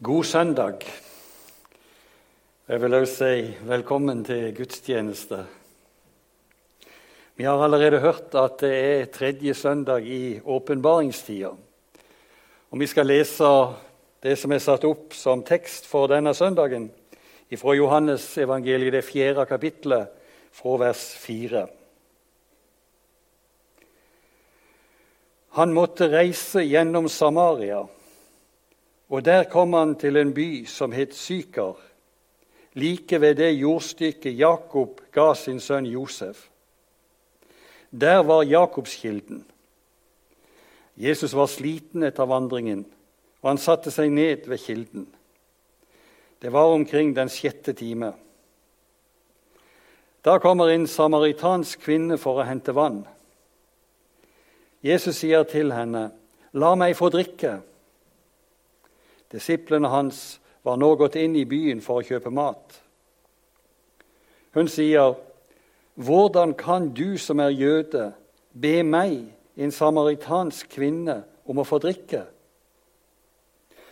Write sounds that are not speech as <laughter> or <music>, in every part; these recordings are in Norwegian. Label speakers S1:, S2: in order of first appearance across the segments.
S1: God søndag. Jeg vil også si velkommen til gudstjeneste. Vi har allerede hørt at det er tredje søndag i åpenbaringstida. Vi skal lese det som er satt opp som tekst for denne søndagen, fra Johannes evangeliet, det fjerde kapitlet, fra vers fire. Han måtte reise gjennom Samaria. Og der kom han til en by som het Syker, like ved det jordstykket Jakob ga sin sønn Josef. Der var Jakobskilden. Jesus var sliten etter vandringen, og han satte seg ned ved kilden. Det var omkring den sjette time. Da kommer en samaritansk kvinne for å hente vann. Jesus sier til henne, 'La meg få drikke.' Disiplene hans var nå gått inn i byen for å kjøpe mat. Hun sier, 'Hvordan kan du som er jøde, be meg, en samaritansk kvinne, om å få drikke?'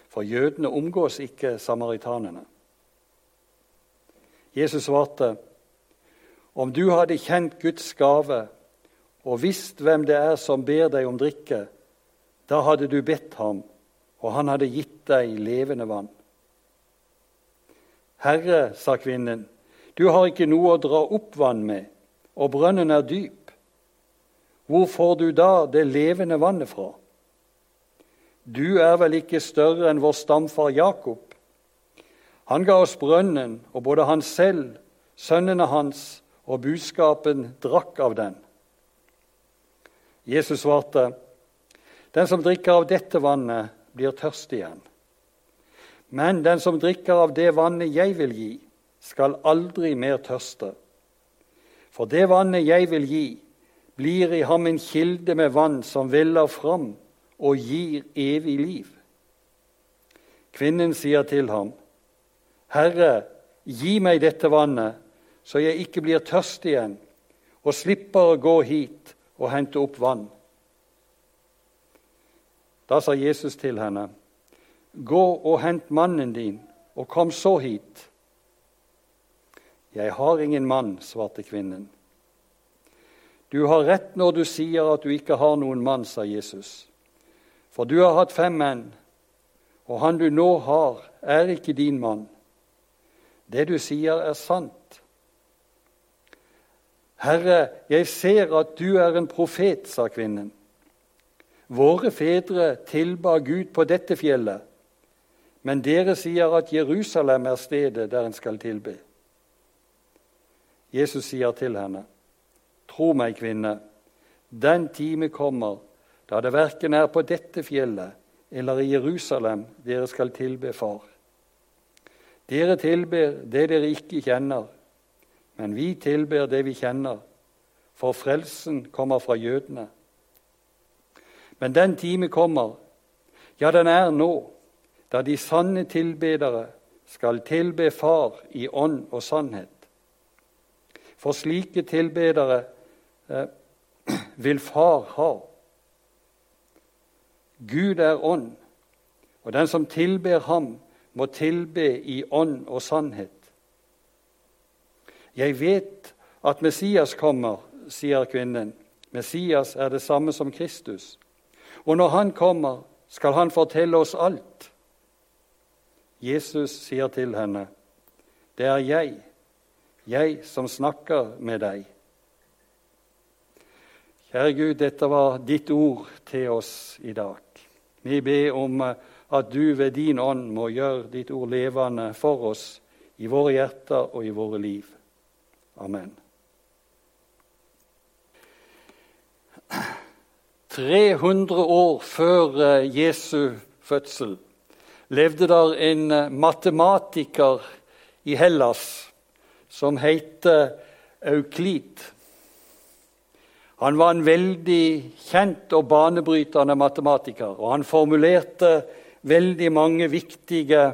S1: For jødene omgås ikke samaritanene. Jesus svarte, 'Om du hadde kjent Guds gave' og visst hvem det er som ber deg om drikke, da hadde du bedt ham, og han hadde gitt deg levende vann. Herre, sa kvinnen, du har ikke noe å dra opp vann med, og brønnen er dyp. Hvor får du da det levende vannet fra? Du er vel ikke større enn vår stamfar Jakob? Han ga oss brønnen, og både han selv, sønnene hans og buskapen drakk av den. Jesus svarte, 'Den som drikker av dette vannet, blir tørst igjen.' Men den som drikker av det vannet jeg vil gi, skal aldri mer tørste. For det vannet jeg vil gi, blir i ham en kilde med vann som veller fram og gir evig liv. Kvinnen sier til ham, Herre, gi meg dette vannet, så jeg ikke blir tørst igjen, og slipper å gå hit og hente opp vann. Da sa Jesus til henne, Gå og hent mannen din, og kom så hit. Jeg har ingen mann, svarte kvinnen. Du har rett når du sier at du ikke har noen mann, sa Jesus. For du har hatt fem menn, og han du nå har, er ikke din mann. Det du sier, er sant. Herre, jeg ser at du er en profet, sa kvinnen. Våre fedre tilba Gud på dette fjellet. Men dere sier at Jerusalem er stedet der en skal tilbe. Jesus sier til henne, Tro meg, kvinne, den time kommer da det verken er på dette fjellet eller i Jerusalem dere skal tilbe Far. Dere tilber det dere ikke kjenner, men vi tilber det vi kjenner, for frelsen kommer fra jødene. Men den time kommer, ja, den er nå, da de sanne tilbedere skal tilbe Far i ånd og sannhet. For slike tilbedere eh, <clears throat> vil Far ha. Gud er ånd, og den som tilber ham, må tilbe i ånd og sannhet. Jeg vet at Messias kommer, sier kvinnen. Messias er det samme som Kristus. Og når han kommer, skal han fortelle oss alt. Jesus sier til henne, 'Det er jeg, jeg som snakker med deg.' Kjære Gud, dette var ditt ord til oss i dag. Vi ber om at du ved din ånd må gjøre ditt ord levende for oss i våre hjerter og i våre liv. Amen. 300 år før eh, Jesu fødsel levde der en eh, matematiker i Hellas som het Euklid. Han var en veldig kjent og banebrytende matematiker, og han formulerte veldig mange viktige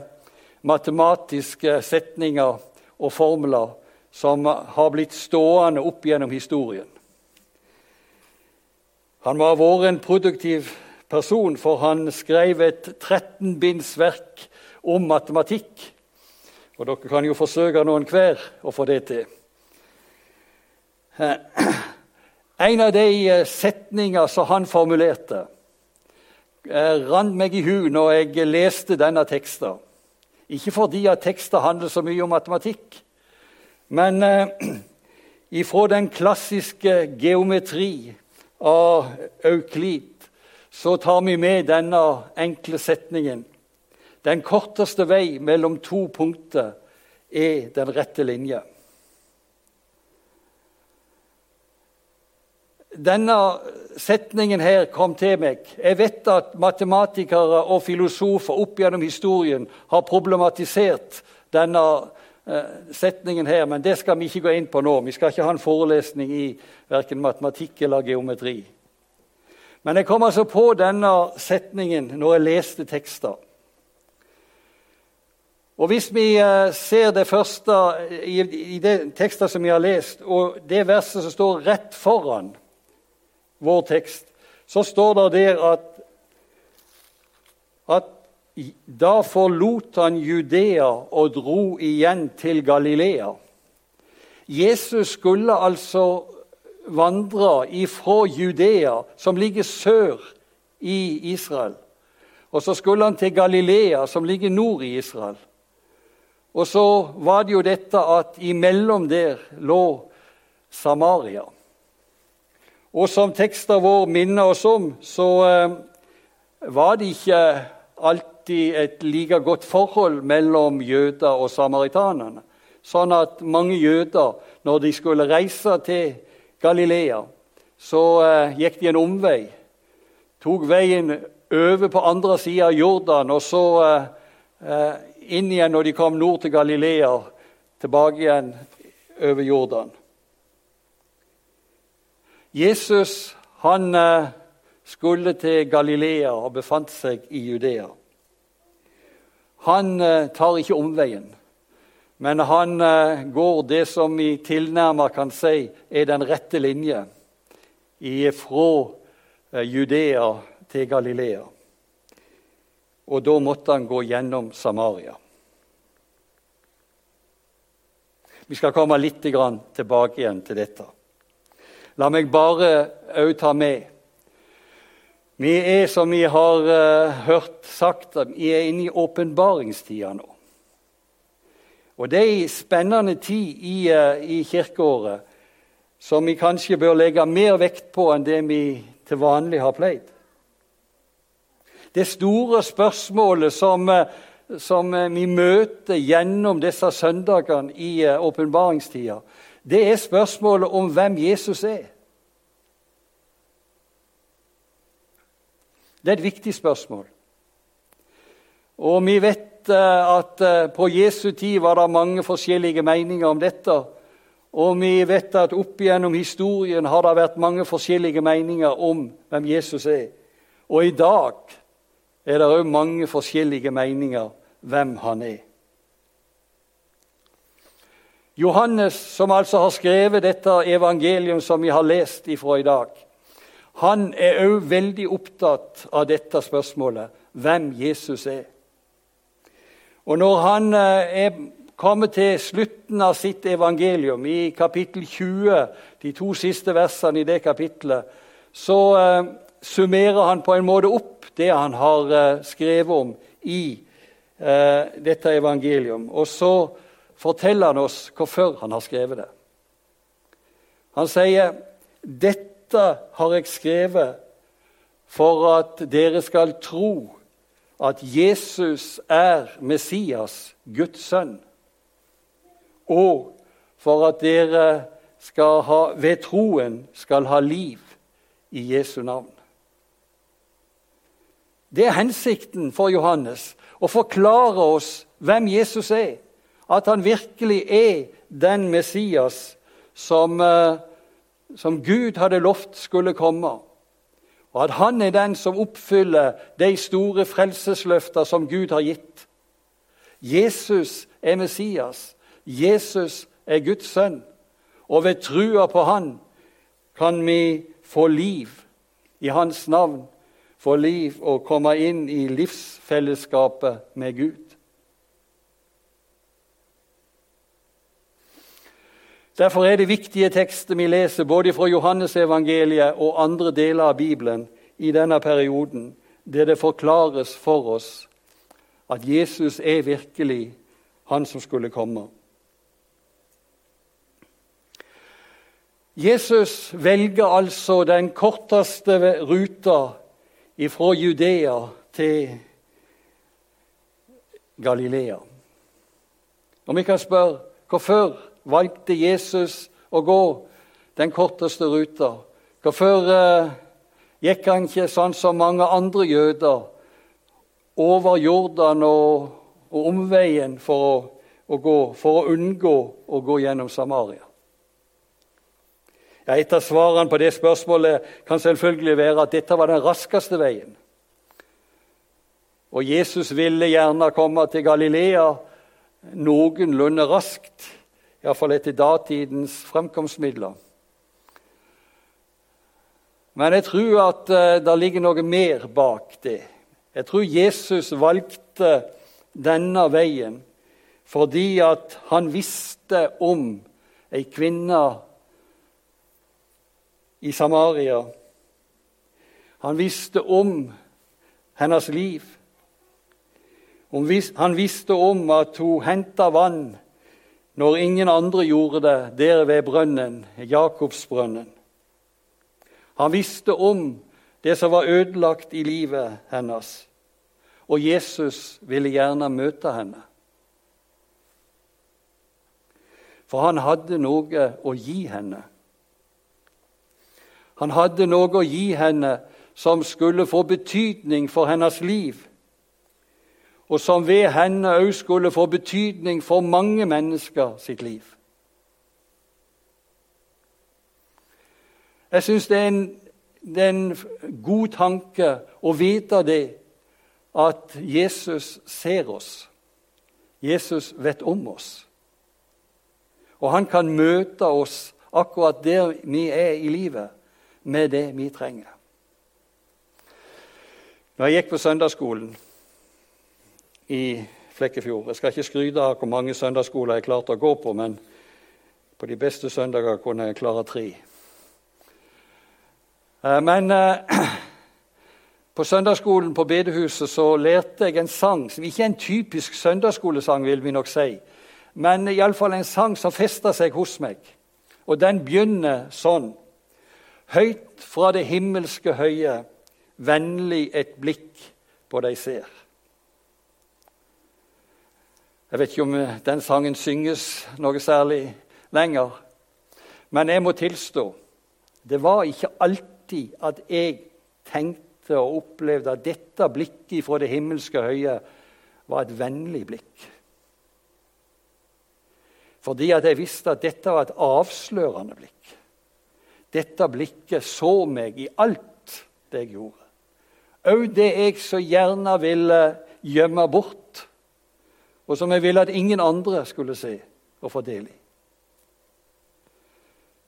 S1: matematiske setninger og formler som har blitt stående opp gjennom historien. Han må ha vært en produktiv person, for han skrev et 13-bindsverk om matematikk. Og dere kan jo forsøke noen hver å få det til. Eh, en av de eh, setninger som han formulerte, rant meg i hu når jeg leste denne teksten. Ikke fordi at teksten handler så mye om matematikk, men <clears throat> ifra den klassiske geometri av Euklid så tar vi med denne enkle setningen. Den korteste vei mellom to punkter er den rette linje. Denne setningen her kom til meg. Jeg vet at matematikere og filosofer opp gjennom historien har problematisert denne eh, setningen her, men det skal vi ikke gå inn på nå. Vi skal ikke ha en forelesning i verken matematikk eller geometri. Men jeg kom altså på denne setningen når jeg leste tekster. Og Hvis vi eh, ser det første i, i det teksten som vi har lest, og det verset som står rett foran vår tekst, så står det der at, at da forlot han Judea og dro igjen til Galilea. Jesus skulle altså vandre ifra Judea, som ligger sør i Israel. Og så skulle han til Galilea, som ligger nord i Israel. Og så var det jo dette at imellom der lå Samaria. Og som teksten vår minner oss om, så eh, var det ikke alltid et like godt forhold mellom jøder og samaritanene. Sånn at mange jøder, når de skulle reise til Galilea, så eh, gikk de en omvei. Tok veien over på andre sida av Jordan, og så eh, eh, inn igjen når de kom nord til Galilea, tilbake igjen over Jordan. Jesus han eh, skulle til Galilea og befant seg i Judea. Han eh, tar ikke omveien. Men han eh, går det som vi tilnærmet kan si er den rette linje fra eh, Judea til Galilea. Og da måtte han gå gjennom Samaria. Vi skal komme litt tilbake igjen til dette. La meg bare òg ta med Vi er, som vi har uh, hørt sagt, vi er inne i åpenbaringstida nå. Og det er en spennende tid i, uh, i kirkeåret som vi kanskje bør legge mer vekt på enn det vi til vanlig har pleid. Det store spørsmålet som, uh, som vi møter gjennom disse søndagene i åpenbaringstida, det er spørsmålet om hvem Jesus er. Det er et viktig spørsmål. Og vi vet Eh, at eh, på Jesu tid var det mange forskjellige meninger om dette. Og vi vet at opp gjennom historien har det vært mange forskjellige meninger om hvem Jesus er. Og i dag er det òg mange forskjellige meninger hvem han er. Johannes, som altså har skrevet dette evangelium som vi har lest ifra i dag, han er òg veldig opptatt av dette spørsmålet hvem Jesus er. Og når han eh, er kommet til slutten av sitt evangelium, i kapittel 20, de to siste versene i det kapittelet, så uh, summerer han på en måte opp det han har uh, skrevet om i dette evangelium. Og så forteller han oss hvorfor han har skrevet det. Han sier, 'Dette har jeg skrevet for at dere skal tro' at Jesus er Messias, Guds sønn, og for at dere ha, ved troen skal ha liv i Jesu navn. Det er hensikten for Johannes å forklare oss hvem Jesus er. At han virkelig er den Messias som, eh, som Gud hadde lovt skulle komme og at han er den som oppfyller de store frelsesløfter som Gud har gitt. Jesus er Messias. Jesus er Guds sønn. Og ved trua på han kan vi få liv i hans navn. Få liv og komme inn i livsfellesskapet med Gud. Derfor er det viktige tekster vi leser både fra Johannesevangeliet og andre deler av Bibelen i denne perioden, der det forklares for oss at Jesus er virkelig han som skulle komme. Jesus velger altså den korteste ruta fra Judea til Galilea. Og vi kan spørre hvorfor valgte Jesus å gå den korteste ruta? Hvorfor uh, gikk han ikke sånn som mange andre jøder over Jordan og, og omveien for å, å, gå, for å unngå å gå gjennom Samaria? Ja, Et av svarene på det spørsmålet kan selvfølgelig være at dette var den raskeste veien. Og Jesus ville gjerne komme til Galilea noenlunde raskt, iallfall etter datidens fremkomstmidler. Men jeg tror at uh, det ligger noe mer bak det. Jeg tror Jesus valgte denne veien fordi at han visste om ei kvinne i Samaria. Han visste om hennes liv. Han visste om at hun henta vann når ingen andre gjorde det, der ved brønnen, Jakobsbrønnen. Han visste om det som var ødelagt i livet hennes, og Jesus ville gjerne møte henne. For han hadde noe å gi henne. Han hadde noe å gi henne som skulle få betydning for hennes liv og som ved henne òg skulle få betydning for mange mennesker sitt liv. Jeg syns det, det, er en god tanke å vite det, at Jesus ser oss. Jesus vet om oss. Og han kan møte oss akkurat der vi er i livet, med det vi trenger. Når jeg gikk på søndagsskolen i Flekkefjord. Jeg skal ikke skryte av hvor mange søndagsskoler jeg klarte å gå på, men på de beste søndager kunne jeg klare tre. Eh, men eh, <clears throat> på søndagsskolen på bedehuset så lærte jeg en sang som ikke er en typisk søndagsskolesang, vil vi nok si, men iallfall en sang som festa seg hos meg. Og den begynner sånn. Høyt fra det himmelske høye, vennlig et blikk på deg ser. Jeg vet ikke om eh, den sangen synges noe særlig lenger. Men jeg må tilstå det var ikke alltid at jeg tenkte og opplevde at dette blikket fra det himmelske høye var et vennlig blikk. Fordi at jeg visste at dette var et avslørende blikk. Dette blikket så meg i alt det jeg gjorde. Òg det jeg så gjerne ville gjemme bort og som jeg ville at ingen andre skulle se og få del i.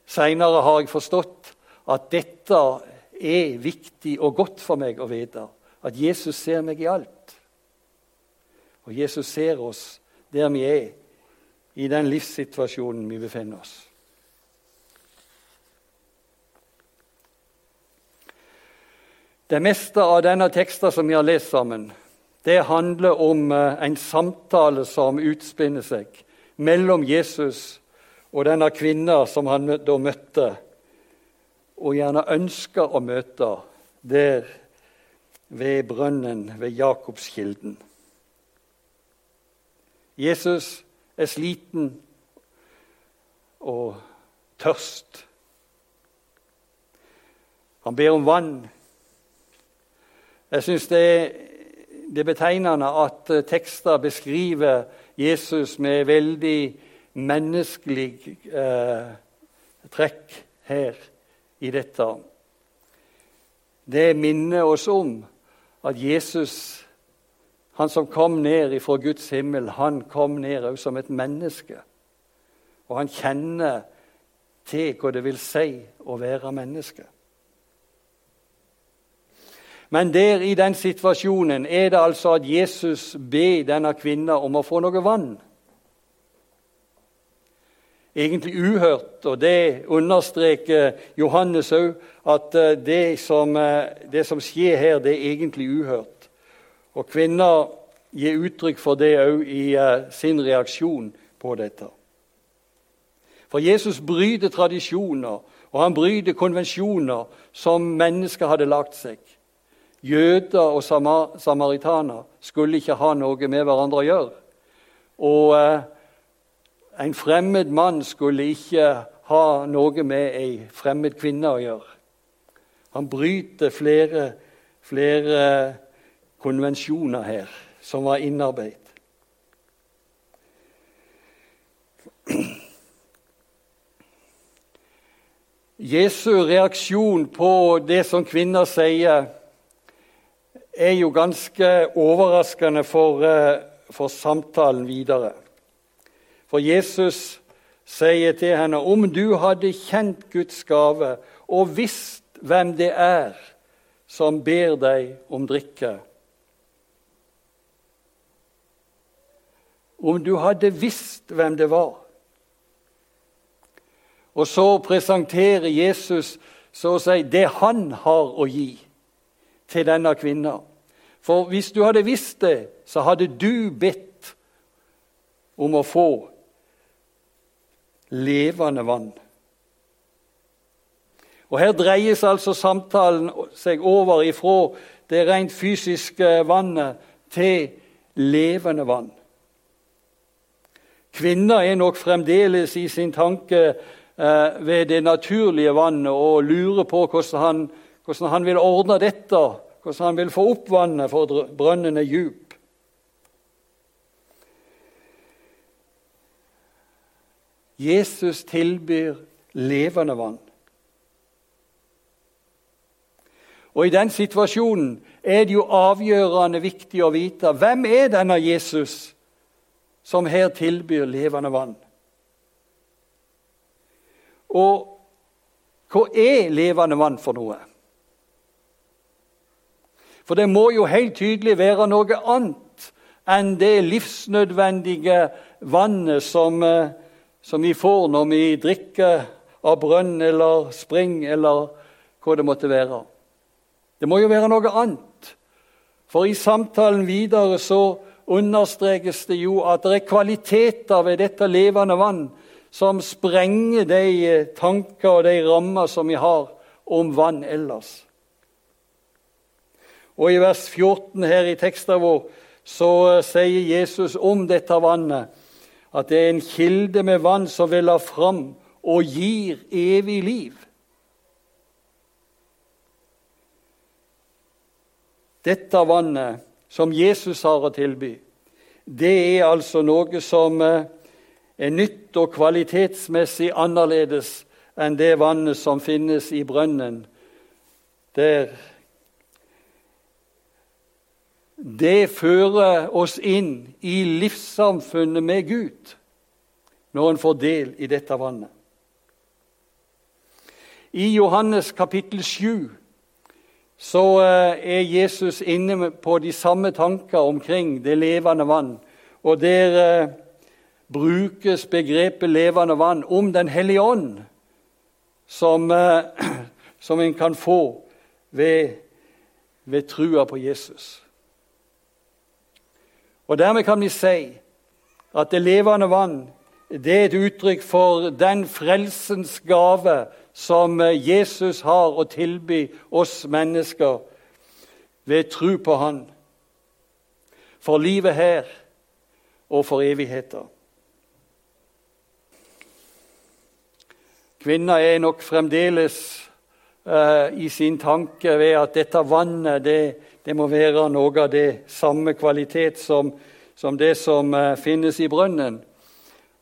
S1: Seinere har jeg forstått at dette er viktig og godt for meg å vite. At Jesus ser meg i alt. Og Jesus ser oss der vi er, i den livssituasjonen vi befinner oss. Det meste av denne teksten som vi har lest sammen, det handler om eh, en samtale som utspinner seg mellom Jesus og denne kvinna som han da møtte, og gjerne ønska å møte der ved brønnen ved Jakobskilden. Jesus er sliten og tørst. Han ber om vann. Jeg syns det er det er betegnende at eh, tekster beskriver Jesus med veldig menneskelig eh, trekk her i dette. Det minner oss om at Jesus, han som kom ned fra Guds himmel, han kom ned også som et menneske. Og han kjenner til hva det vil si å være menneske. Men der i den situasjonen er det altså at Jesus ber denne kvinna om å få noe vann. egentlig uhørt. Og det understreker Johannes òg, at eh, det som, eh, det som, skjer her, det er egentlig uhørt. Og kvinner gir uttrykk for det òg i uh, sin reaksjon på dette. For Jesus bryter tradisjoner, og han bryter konvensjoner som mennesker hadde lagt seg. Jøder og samaritaner skulle ikke ha noe med hverandre å gjøre. Og eh, en fremmed mann skulle ikke ha noe med ei fremmed kvinne å gjøre. Han bryter flere, flere konvensjoner her som var innarbeidet. Jesu reaksjon på det som kvinner sier, er jo ganske overraskende for, eh, for samtalen videre. For Jesus sier til henne om du hadde kjent Guds gave og visst hvem det er som ber deg om drikke Om du hadde visst hvem det var Og så presenterer Jesus så å si det han har å gi til denne kvinna. For hvis du hadde visst det, så hadde du bedt om å få levende vann. Og Her dreies altså samtalen seg over ifra det rent fysiske vannet til levende vann. Kvinner er nok fremdeles i sin tanke eh, ved det naturlige vannet og lurer på hvordan han, hvordan han vil ordne dette, hvordan han vil få opp vannet, for brønnen er djup. Jesus tilbyr levende vann. Og I den situasjonen er det jo avgjørende viktig å vite hvem er denne Jesus som her tilbyr levende vann. Og hva er levende vann for noe? For det må jo helt tydelig være noe annet enn det livsnødvendige vannet som, eh, som vi får når vi drikker av brønn eller spring eller hva det måtte være. Det må jo være noe annet. For i samtalen videre så understrekes det jo at det er kvaliteter ved dette levende vann som sprenger de tanker og de rammer som vi har om vann ellers. Og I vers 14 her i teksten vår så eh, sier Jesus om dette vannet at det er en kilde med vann som veller fram og gir evig liv. Dette vannet som Jesus har å tilby, det er altså noe som eh, er nytt og kvalitetsmessig annerledes enn det vannet som finnes i brønnen. Der det fører oss inn i livssamfunnet med Gud når en får del i dette vannet. I Johannes kapittel 7 så eh, er Jesus inne på de samme tanker omkring det levende vann. Og der eh, brukes begrepet 'levende vann' om Den hellige ånd, som, eh, <clears throat> som en kan få ved, ved trua på Jesus. Og Dermed kan vi si at det levende vann det er et uttrykk for den frelsens gave som eh, Jesus har å tilby oss mennesker ved tro på Han. For livet her og for evigheter. Kvinner er nok fremdeles i sin tanke ved at dette vannet det, det, må være noe av det samme kvalitet som, som det som uh, finnes i brønnen.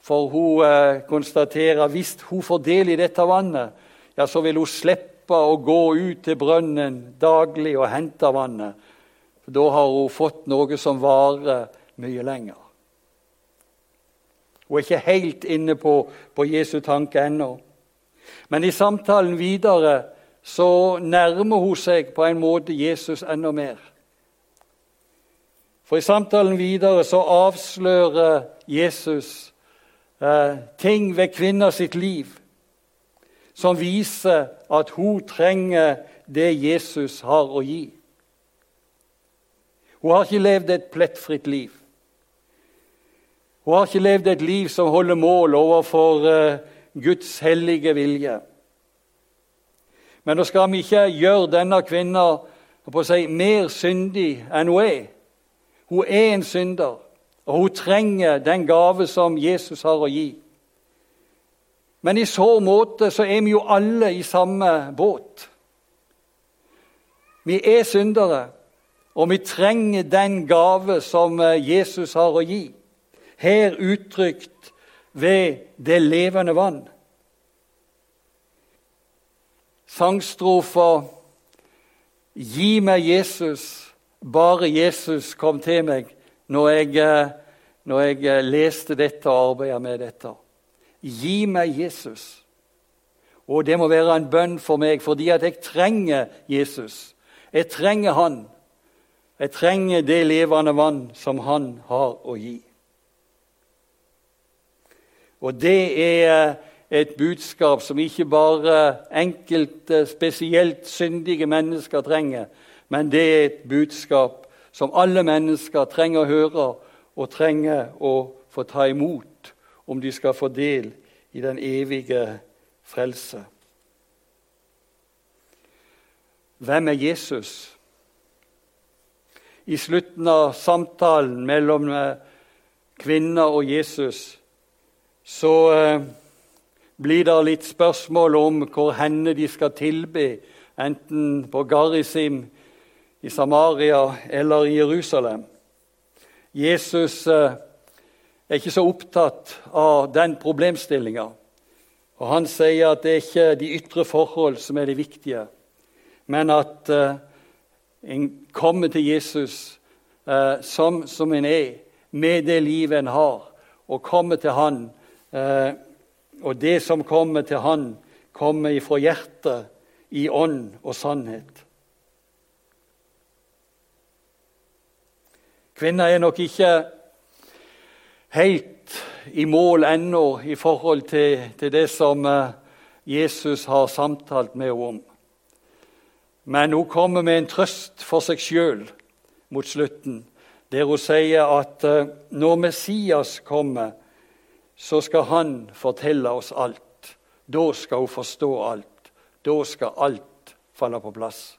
S1: For hun uh, konstaterer hvis hun får del i dette vannet, ja, så vil hun slippe å gå ut til brønnen daglig og hente vannet. For Da har hun fått noe som varer mye lenger. Hun er ikke helt inne på, på Jesu tanke ennå. Men i samtalen videre så nærmer hun seg på en måte Jesus enda mer. For i samtalen videre så avslører Jesus eh, ting ved kvinna sitt liv som viser at hun trenger det Jesus har å gi. Hun har ikke levd et plettfritt liv. Hun har ikke levd et liv som holder mål overfor eh, Guds hellige vilje. Men nå skal vi ikke gjøre denne kvinna si, mer syndig enn hun er. Hun er en synder, og hun trenger den gave som Jesus har å gi. Men i så måte så er vi jo alle i samme båt. Vi er syndere, og vi trenger den gave som eh, Jesus har å gi. Her uttrykt ved det levende vann. Sangstrofa 'Gi meg Jesus', bare Jesus kom til meg når jeg, eh, når jeg eh, leste dette og arbeidet med dette. Gi meg Jesus. Og det må være en bønn for meg, fordi at jeg trenger Jesus. Jeg trenger Han. Jeg trenger det levende vann som Han har å gi. Og det er et budskap som ikke bare enkelte spesielt syndige mennesker trenger, men det er et budskap som alle mennesker trenger å høre og trenger å få ta imot om de skal få del i den evige frelse. Hvem er Jesus? I slutten av samtalen mellom eh, kvinner og Jesus så eh, blir det litt spørsmål om hvor henne de skal tilbe, enten på Garisim i Samaria eller i Jerusalem. Jesus eh, er ikke så opptatt av den problemstillinga. Han sier at det er ikke de ytre forhold som er det viktige, men at uh, en kommer til Jesus uh, som, som en er, med det livet en har, og kommer til Han og det som kommer til Han, kommer ifra hjertet, i ånd og sannhet. Kvinner er nok ikke helt i mål ennå i forhold til, til, det som eh, Jesus har samtalt med henne om. Men hun kommer med en trøst for seg sjøl mot slutten, der hun sier at eh, når Messias kommer, så skal han fortelle oss alt. Da skal hun forstå alt. Da skal alt falle på plass.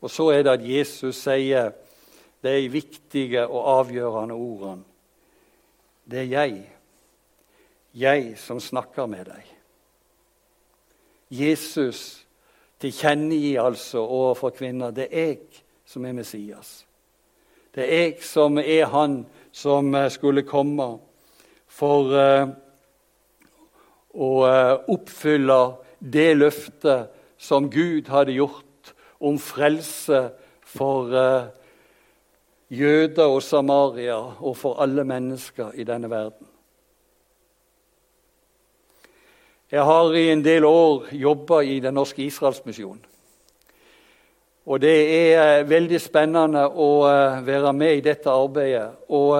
S1: Og så er det at Jesus sier de viktige og avgjørende ordene. Det er jeg, jeg som snakker med deg. Jesus tilkjennegir altså overfor kvinner det er jeg som er Messias. Det er jeg som er han som skulle komme for uh, å uh, oppfylle det løftet som Gud hadde gjort om frelse for uh, jøder og Samaria og for alle mennesker i denne verden. Jeg har i en del år jobba i Den norske Israelsmisjonen. Og det er veldig spennende å være med i dette arbeidet. Og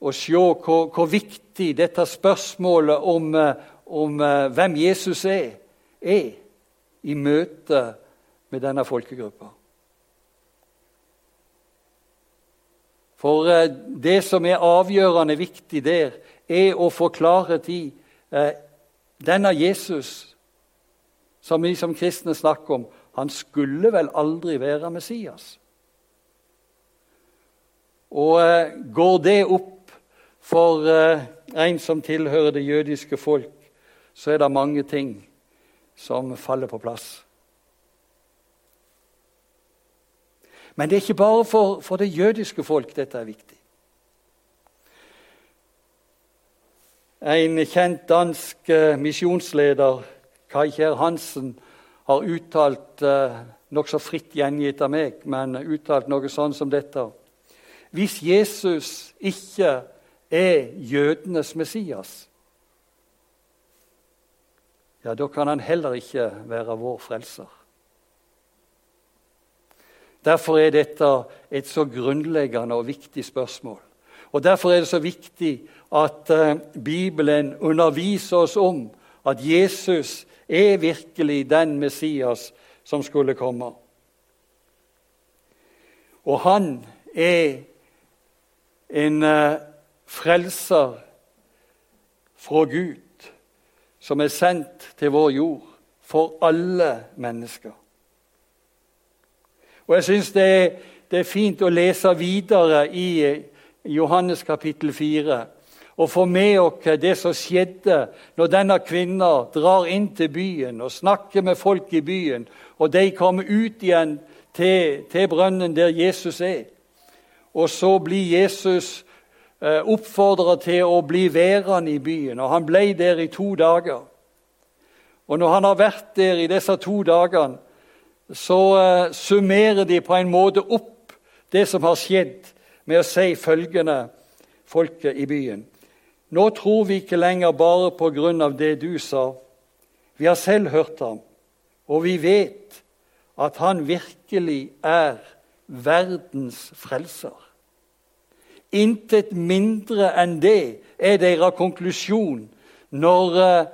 S1: og se hvor, hvor, viktig dette spørsmålet om, eh, om uh, hvem Jesus er, er i møte med denne folkegruppa. For uh, det som er avgjørende viktig der, er å få klarhet i denne Jesus som vi som kristne snakker om. Han skulle vel aldri være Messias? Og går det opp for eh, en som tilhører det jødiske folk, så er det mange ting som faller på plass. Men det er ikke bare for, for det jødiske folk dette er viktig. En kjent dansk eh, misjonsleder, Kai Kjær Hansen, har uttalt eh, nokså fritt gjengitt av meg, men uttalt noe sånn som dette. Hvis Jesus ikke er jødenes Messias, ja, da kan han heller ikke være vår frelser. Derfor er dette et så grunnleggende og viktig spørsmål. Og Derfor er det så viktig at uh, Bibelen underviser oss om at Jesus er virkelig den Messias som skulle komme. Og han er en uh, frelser fra Gud som er sendt til vår jord for alle mennesker. Og Jeg syns det, det, er fint å lese videre i eh, Johannes kapittel 4 og få med oss det som skjedde når denne kvinna drar inn til byen og snakker med folk i byen, og de kommer ut igjen til, til brønnen der Jesus er. Og så blir Jesus eh, oppfordra til å bli værende i byen, og han ble der i to dager. Og når han har vært der i disse to dagene, så uh, summerer de på en måte opp det som har skjedd, med å si følgende folket i byen. Nå tror vi ikke lenger bare på grunn av det du sa. Vi har selv hørt ham, og vi vet at han virkelig er verdens frelser. Intet mindre enn det er deres konklusjon når, eh,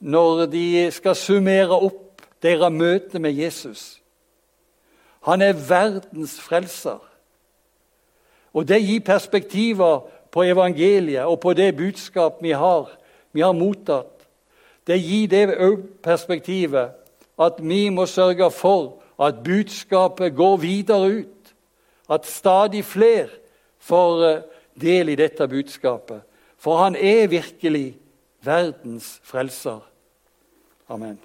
S1: når de skal summere opp deres møte med Jesus. Han er verdens frelser. Og Det gir perspektiver på evangeliet og på det budskap vi har, vi har mottatt. Det gir det perspektivet at vi må sørge for at budskapet går videre ut. At stadig flere får eh, del i dette budskapet. For han er virkelig verdens frelser. Amen.